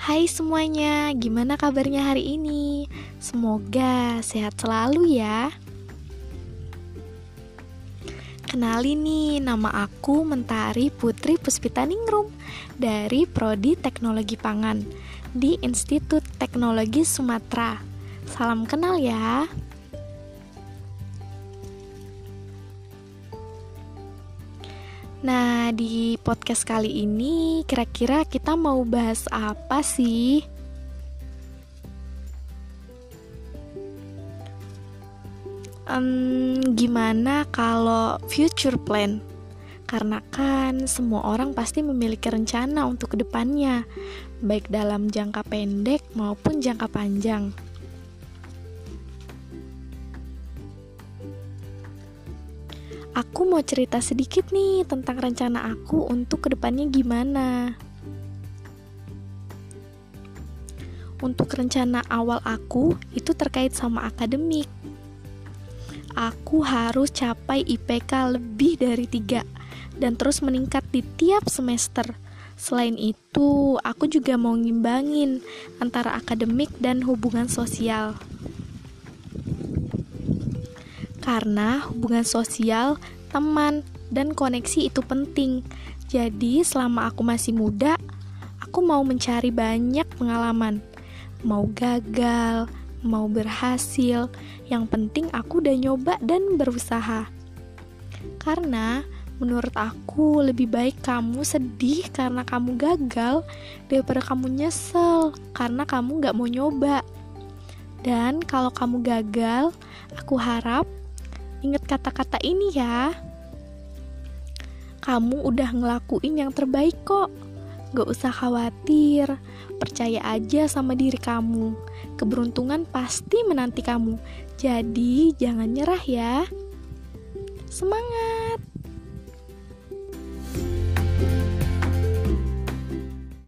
Hai semuanya, gimana kabarnya hari ini? Semoga sehat selalu ya. Kenalin nih, nama aku Mentari Putri Puspita Ningrum dari Prodi Teknologi Pangan di Institut Teknologi Sumatera. Salam kenal ya. Nah, di podcast kali ini kira-kira kita mau bahas apa sih? Um, gimana kalau future plan? Karena kan semua orang pasti memiliki rencana untuk ke depannya, baik dalam jangka pendek maupun jangka panjang. Aku mau cerita sedikit nih tentang rencana aku untuk ke depannya gimana. Untuk rencana awal aku itu terkait sama akademik. Aku harus capai IPK lebih dari 3 dan terus meningkat di tiap semester. Selain itu, aku juga mau ngimbangin antara akademik dan hubungan sosial karena hubungan sosial, teman, dan koneksi itu penting. Jadi, selama aku masih muda, aku mau mencari banyak pengalaman. Mau gagal, mau berhasil, yang penting aku udah nyoba dan berusaha. Karena menurut aku lebih baik kamu sedih karena kamu gagal daripada kamu nyesel karena kamu gak mau nyoba. Dan kalau kamu gagal, aku harap Ingat kata-kata ini ya. Kamu udah ngelakuin yang terbaik kok. Gak usah khawatir, percaya aja sama diri kamu. Keberuntungan pasti menanti kamu. Jadi, jangan nyerah ya. Semangat!